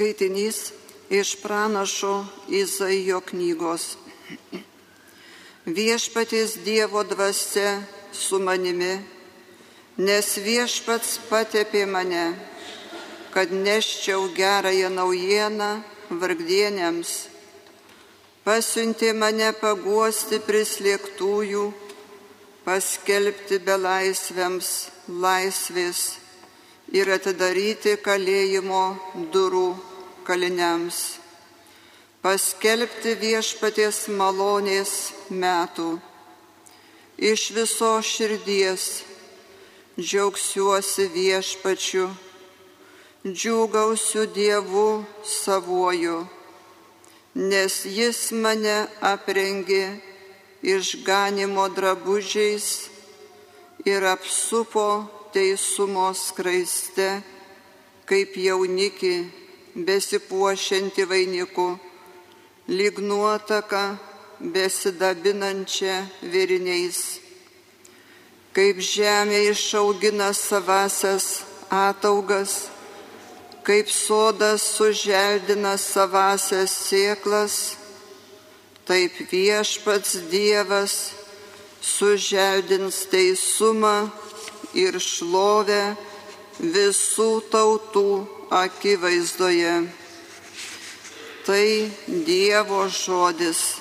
Skaitinys iš pranašo Izaijo knygos. Viešpaties Dievo dvasia su manimi, nes viešpats patepė mane, kad neščiau gerąją naujieną vargdienėms. Pasiuntė mane paguosti prislėgtųjų, paskelbti belaisviams laisvės ir atidaryti kalėjimo durų kaliniams, paskelbti viešpaties malonės metų. Iš viso širdies džiaugsiuosi viešpačiu, džiūgausiu Dievu savuoju, nes Jis mane aprengė išganimo drabužiais ir apsupo teisumo skraiste, kaip jaunikį besipuošianti vainiku, lyg nuotaka besidabinančia viriniais. Kaip žemė išaugina savasias ataugas, kaip sodas suželdina savasias sėklas, taip viešpats Dievas suželdins teisumą ir šlovę visų tautų akivaizdoje. Tai Dievo žodis.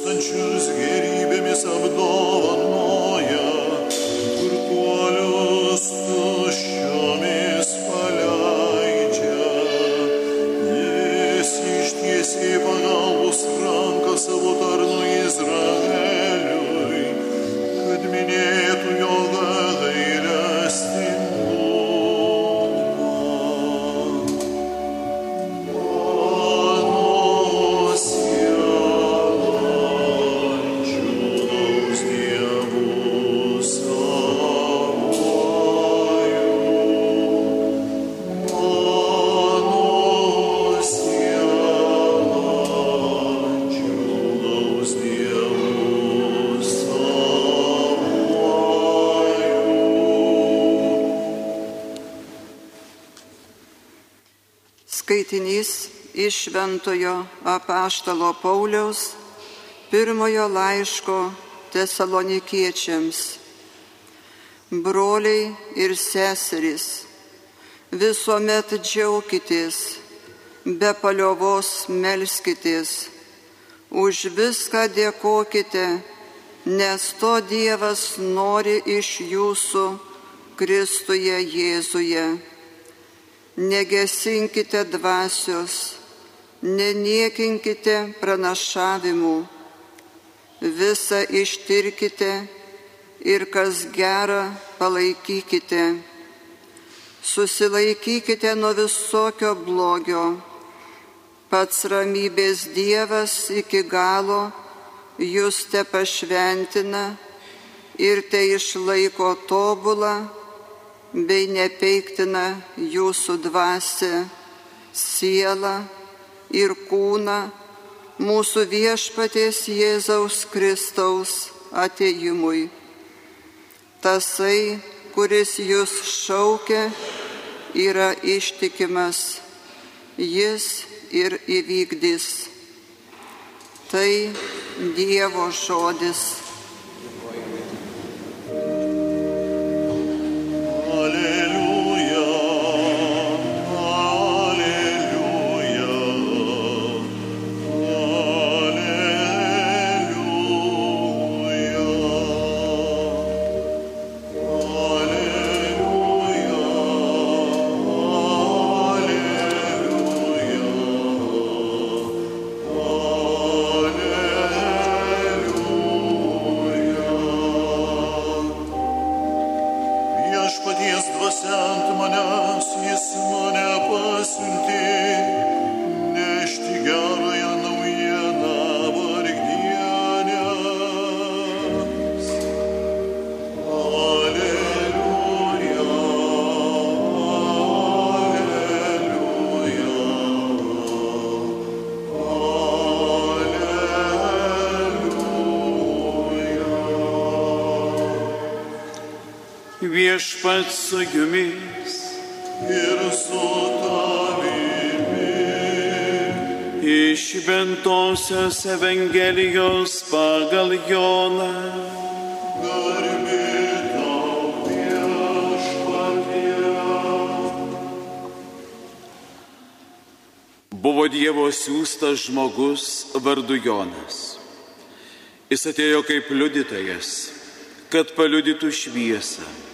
Skaitinys iš Šventojo apaštalo Pauliaus pirmojo laiško tesalonikiečiams. Broliai ir seserys, visuomet džiaukitės, be paliovos melskitės, už viską dėkokite, nes to Dievas nori iš jūsų Kristuje Jėzuje negesinkite dvasios, neniekinkite pranašavimų, visą ištirkite ir kas gera palaikykite. Susilaikykite nuo visokio blogio. Pats ramybės Dievas iki galo jūs te pašventina ir te išlaiko tobulą bei nepeiktina jūsų dvasę, sielą ir kūną mūsų viešpaties Jėzaus Kristaus ateimui. Tasai, kuris jūs šaukia, yra ištikimas, jis ir įvykdys. Tai Dievo žodis. Viešpats su jumis. Ir su tavimi. Iš Ventosios Evangelijos pagal Joną. Buvo Dievo siūstas žmogus vardu Jonas. Jis atėjo kaip liudytojas, kad paliudytų šviesą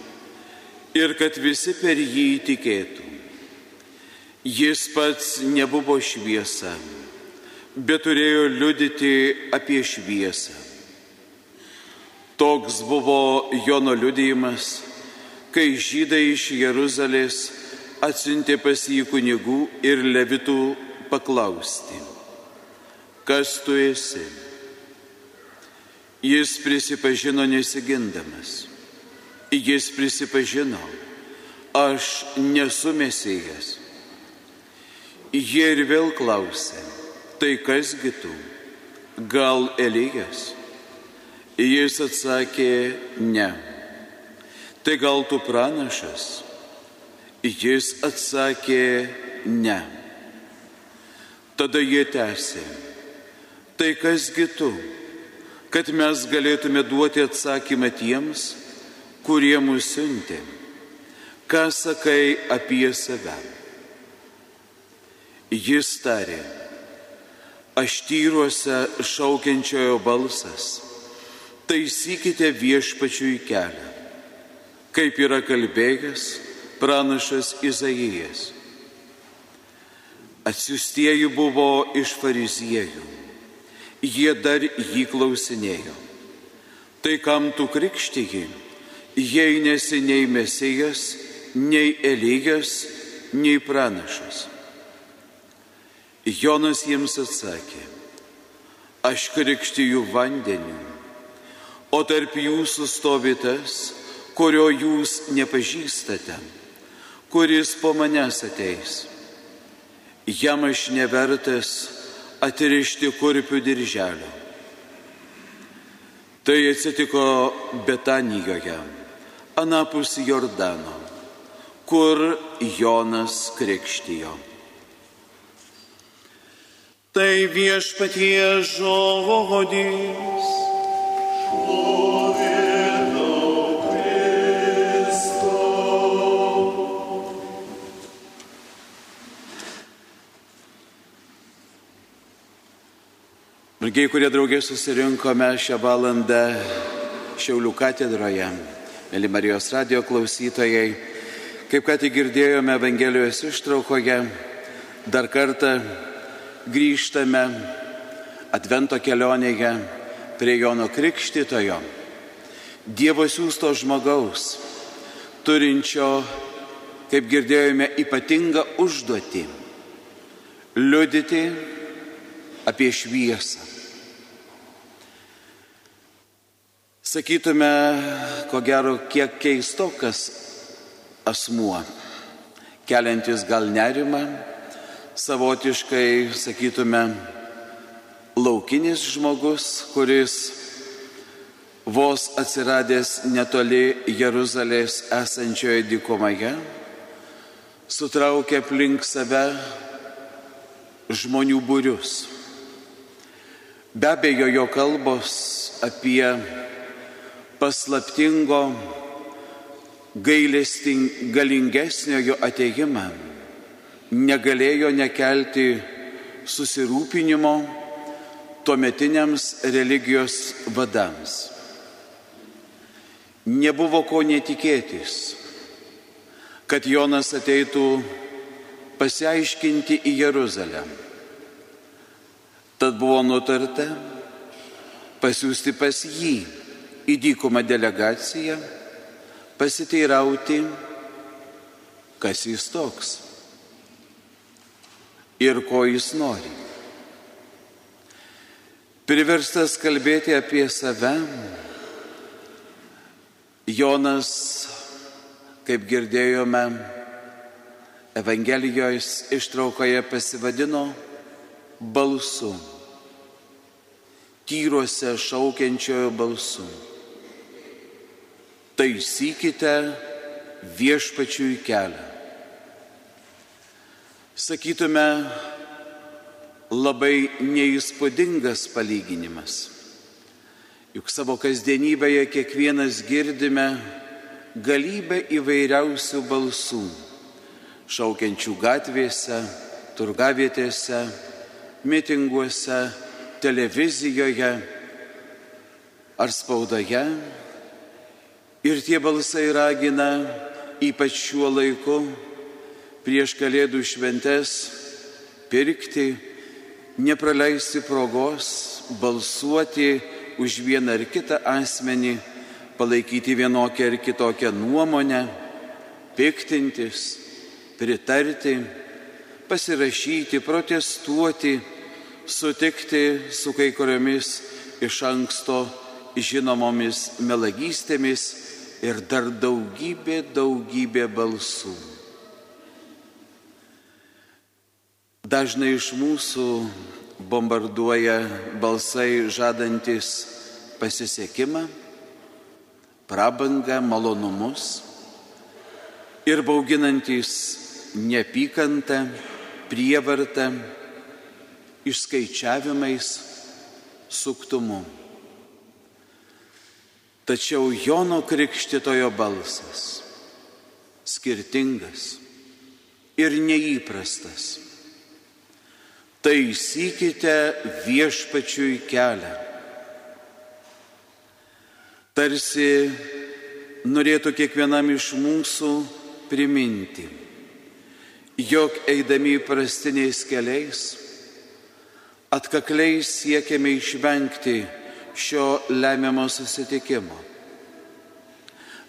ir kad visi per jį tikėtų. Jis pats nebuvo šviesa, bet turėjo liudyti apie šviesą. Toks buvo Jono liudijimas, kai žydai iš Jeruzalės atsiuntė pas jį kunigų ir levitų paklausti, kas tu esi. Jis prisipažino nesigindamas. Jis prisipažino, aš nesu mesijas. Jie ir vėl klausė, tai kasgi tu, gal Elijas? Jis atsakė, ne. Tai gal tu pranašas? Jis atsakė, ne. Tada jie tęsė, tai kasgi tu? kad mes galėtume duoti atsakymą tiems, kurie mus siuntė. Ką sakai apie save? Jis tarė, aš tyruose šaukiančiojo balsas, taisykite viešpačiui kelią, kaip yra kalbėjęs pranašas Izaijas. Atsiustieji buvo iš fariziejų jie dar jį klausinėjo. Tai kam tu krikštyji, jei nesi nei mesijas, nei Elijas, nei pranašas? Jonas jiems atsakė, aš krikštyju vandeniu, o tarp jūsų stovi tas, kurio jūs nepažįstate, kuris po manęs ateis. Jam aš nevertas, atrišti kurpių dirželio. Tai atsitiko Betanijoje, anapus Jordano, kur Jonas krikštijo. Tai viešpatie žodis. Brangiai, kurie draugė susirinkome šią valandą Šiaulių katedroje, mėly Marijos radio klausytojai, kaip ką tik girdėjome Evangelijos ištraukoje, dar kartą grįžtame Advento kelionėje prie Jono Krikštitojo. Dievo siūsto žmogaus, turinčio, kaip girdėjome, ypatingą užduotį - liudyti apie šviesą. Sakytume, ko gero, kiek keistokas asmuo, keliantis gal nerimą, savotiškai, sakytume, laukinis žmogus, kuris vos atsiradęs netoli Jeruzalės esančioje dykumoje, sutraukė aplink save žmonių būrius. Be abejo, jo kalbos apie paslaptingo, galingesnio jo ateimą negalėjo nekelti susirūpinimo tuometiniams religijos vadams nebuvo ko netikėtis, kad Jonas ateitų pasiaiškinti į Jeruzalę. Tad buvo nutarta pasiūsti pas jį į dykumą delegaciją, pasiteirauti, kas jis toks ir ko jis nori. Priverstas kalbėti apie save, Jonas, kaip girdėjome, Evangelijos ištraukoje pasivadino balsu, tyruose šaukiančiojo balsu. Taisykite viešpačiui kelią. Sakytume, labai neįspūdingas palyginimas. Juk savo kasdienybėje kiekvienas girdime galybę įvairiausių balsų, šaukiančių gatvėse, turgavietėse, mitinguose, televizijoje ar spaudoje. Ir tie balsai ragina, ypač šiuo laiku, prieš Kalėdų šventes, pirkti, nepraleisti progos, balsuoti, už vieną ar kitą asmenį, palaikyti vienokią ar kitokią nuomonę, piktintis, pritarti, pasirašyti, protestuoti, sutikti su kai kuriomis iš anksto žinomomis melagystėmis ir dar daugybė, daugybė balsų. Dažnai iš mūsų bombarduoja balsai žadantis pasisekimą, prabangą, malonumus ir bauginantis neapykantą, prievartą, išskaičiavimais, suktumu. Tačiau Jono Krikštitojo balsas skirtingas ir neįprastas taisykite viešpačiui kelią. Tarsi norėtų kiekvienam iš mūsų priminti, jog eidami įprastiniais keliais, atkakliai siekiame išvengti šio lemiamo susitikimo,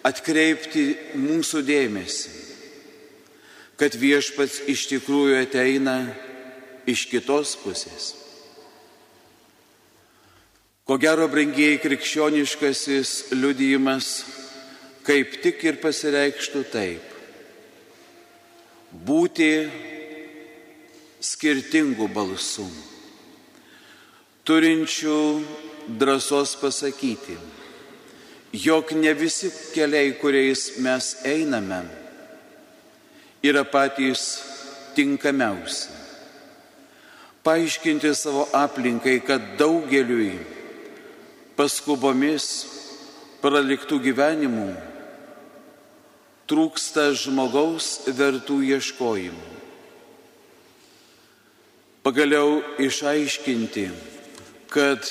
atkreipti mūsų dėmesį, kad viešpats iš tikrųjų ateina iš kitos pusės. Ko gero, brangiai krikščioniškasis liudijimas kaip tik ir pasireikštų taip. Būti skirtingų balsų, turinčių drąsos pasakyti, jog ne visi keliai, kuriais mes einame, yra patys tinkamiausi paaiškinti savo aplinkai, kad daugeliui paskubomis praliktų gyvenimų trūksta žmogaus vertų ieškojimų. Pagaliau išaiškinti, kad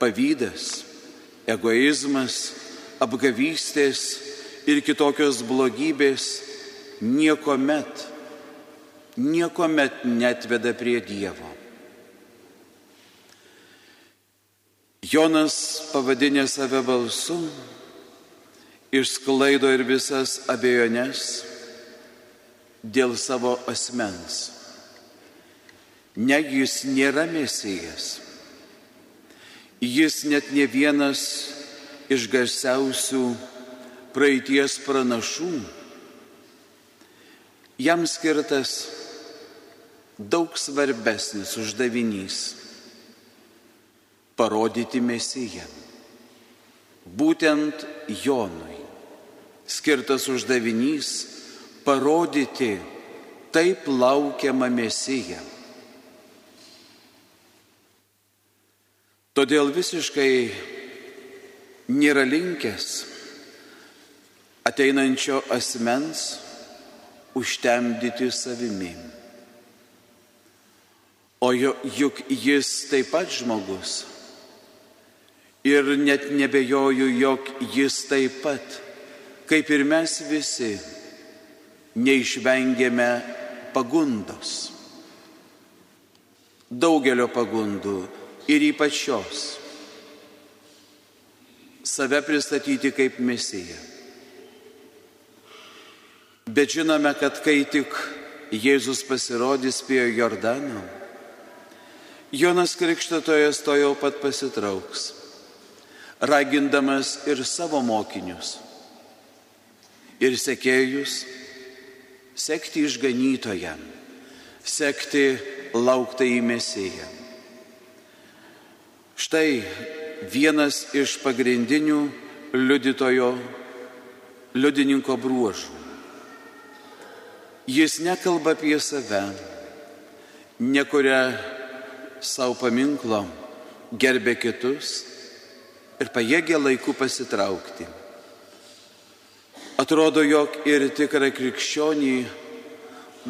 pavydas, egoizmas, apgavystės ir kitokios blogybės nieko met niekuomet netveda prie Dievo. Jonas pavadinė save balsu, išsklaido ir visas abejonės dėl savo asmens. Negi jis nėra mesijas. Jis net ne vienas iš garsiausių praeities pranašų. Jam skirtas daug svarbesnis uždavinys - parodyti mesiją. Būtent Jonui skirtas uždavinys parodyti taip laukiamą mesiją. Todėl visiškai nėra linkęs ateinančio asmens užtemdyti savimi. O juk jis taip pat žmogus. Ir net nebejoju, jog jis taip pat, kaip ir mes visi, neišvengėme pagundos. Daugelio pagundų ir ypač šios. Save pristatyti kaip mesiją. Bet žinome, kad kai tik Jėzus pasirodys prie Jordano, Jonas Krikštatojas to jau pat pasitrauks, ragindamas ir savo mokinius, ir sekėjus sekti išganytojam, sekti lauktą į Mesiją. Štai vienas iš pagrindinių liudytojo, liudininko bruožų. Jis nekalba apie save, nekuria savo paminklo, gerbė kitus ir pajėgia laiku pasitraukti. Atrodo, jog ir tikrą krikščionį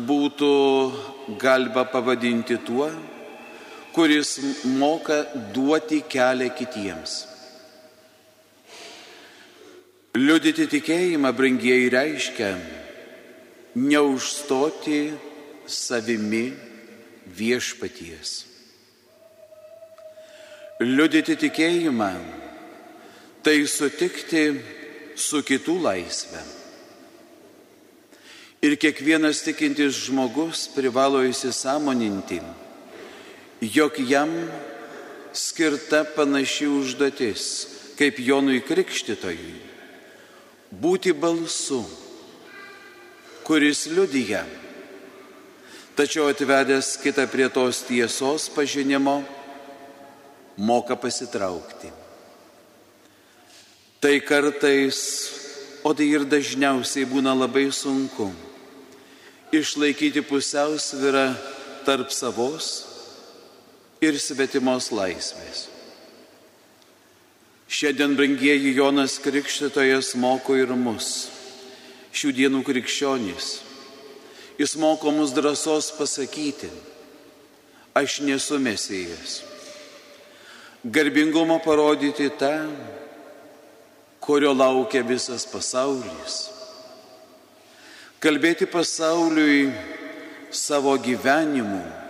būtų galima pavadinti tuo, kuris moka duoti kelią kitiems. Liudyti tikėjimą, brangieji, reiškia neužstoti savimi viešpaties. Liudyti tikėjimą tai sutikti su kitų laisvė. Ir kiekvienas tikintis žmogus privalo įsisamoninti, jog jam skirta panaši užduotis kaip Jonui Krikštytojui - būti balsu, kuris liudyja, tačiau atvedęs kitą prie tos tiesos pažinimo, moka pasitraukti. Tai kartais, o tai ir dažniausiai būna labai sunku išlaikyti pusiausvyrą tarp savos ir svetimos laisvės. Šiandien, brangieji Jonas Krikštytojas moko ir mus, šių dienų krikščionys. Jis moko mus drąsos pasakyti, aš nesu mesijas. Garbingumo parodyti tą, kurio laukia visas pasaulis. Kalbėti pasauliui savo gyvenimu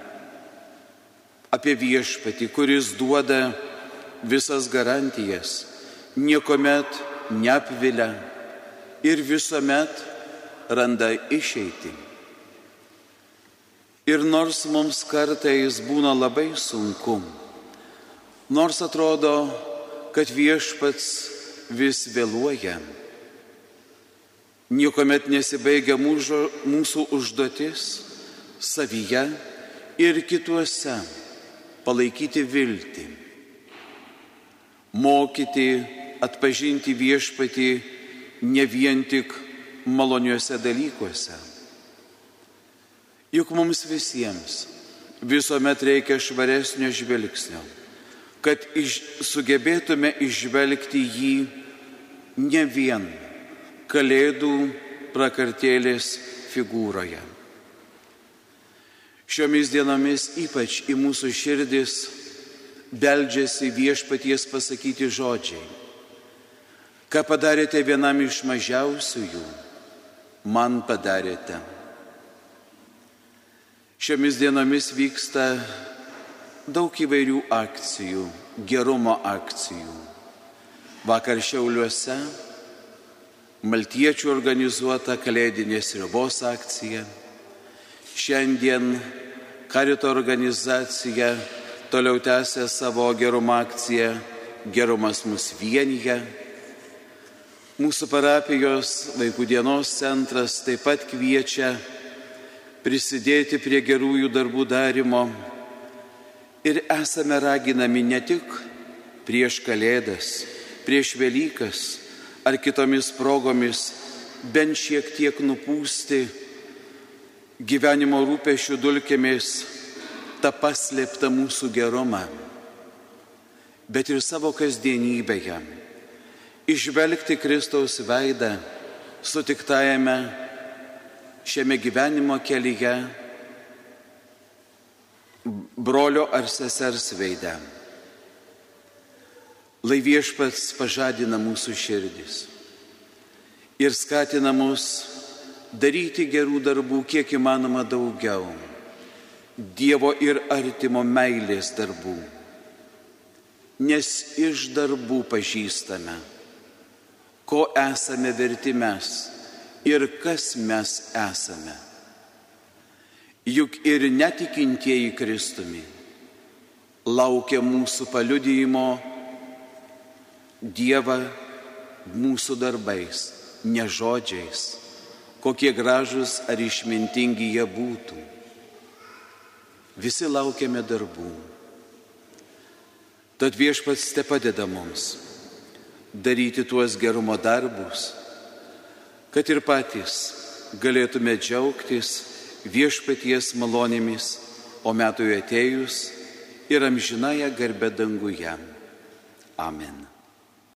apie viešpatį, kuris duoda visas garantijas, niekuomet neapvilia ir visuomet randa išeitį. Ir nors mums kartais būna labai sunku, nors atrodo, kad viešpats vis vėluoja, niekuomet nesibaigia mūsų, užduotis savyje ir kituose palaikyti viltį, mokyti atpažinti viešpatį ne vien tik maloniuose dalykuose. Juk mums visiems visuomet reikia švaresnio žvilgsnio, kad iš, sugebėtume išvelgti jį ne vien kalėdų prakartėlės figūroje. Šiomis dienomis ypač į mūsų širdis beldžiasi viešpaties pasakyti žodžiai. Ką padarėte vienam iš mažiausiųjų, man padarėte. Šiomis dienomis vyksta daug įvairių akcijų, gerumo akcijų. Vakar Šiauliuose maltiečių organizuota kalėdinės ribos akcija. Šiandien karito organizacija toliau tęsia savo gerumo akciją Gerumas mus vienyje. Mūsų parapijos vaikų dienos centras taip pat kviečia prisidėti prie gerųjų darbų darimo ir esame raginami ne tik prieš Kalėdas, prieš Velykas ar kitomis progomis bent šiek tiek nupūsti gyvenimo rūpešių dulkėmis tą paslėptą mūsų gerumą, bet ir savo kasdienybėje išvelgti Kristaus veidą sutiktajame šiame gyvenimo kelyje brolio ar sesers veidę. Lai viešpats pažadina mūsų širdis ir skatina mus daryti gerų darbų kiek įmanoma daugiau. Dievo ir artimo meilės darbų. Nes iš darbų pažįstame, ko esame verti mes ir kas mes esame. Juk ir netikintieji Kristumi laukia mūsų paliudyjimo Dievą mūsų darbais, ne žodžiais, kokie gražus ar išmintingi jie būtų. Visi laukiame darbų. Tad viešpats te padeda mums daryti tuos gerumo darbus, kad ir patys galėtume džiaugtis viešpaties malonėmis, o metui atėjus ir amžinąją garbę danguje. Amen.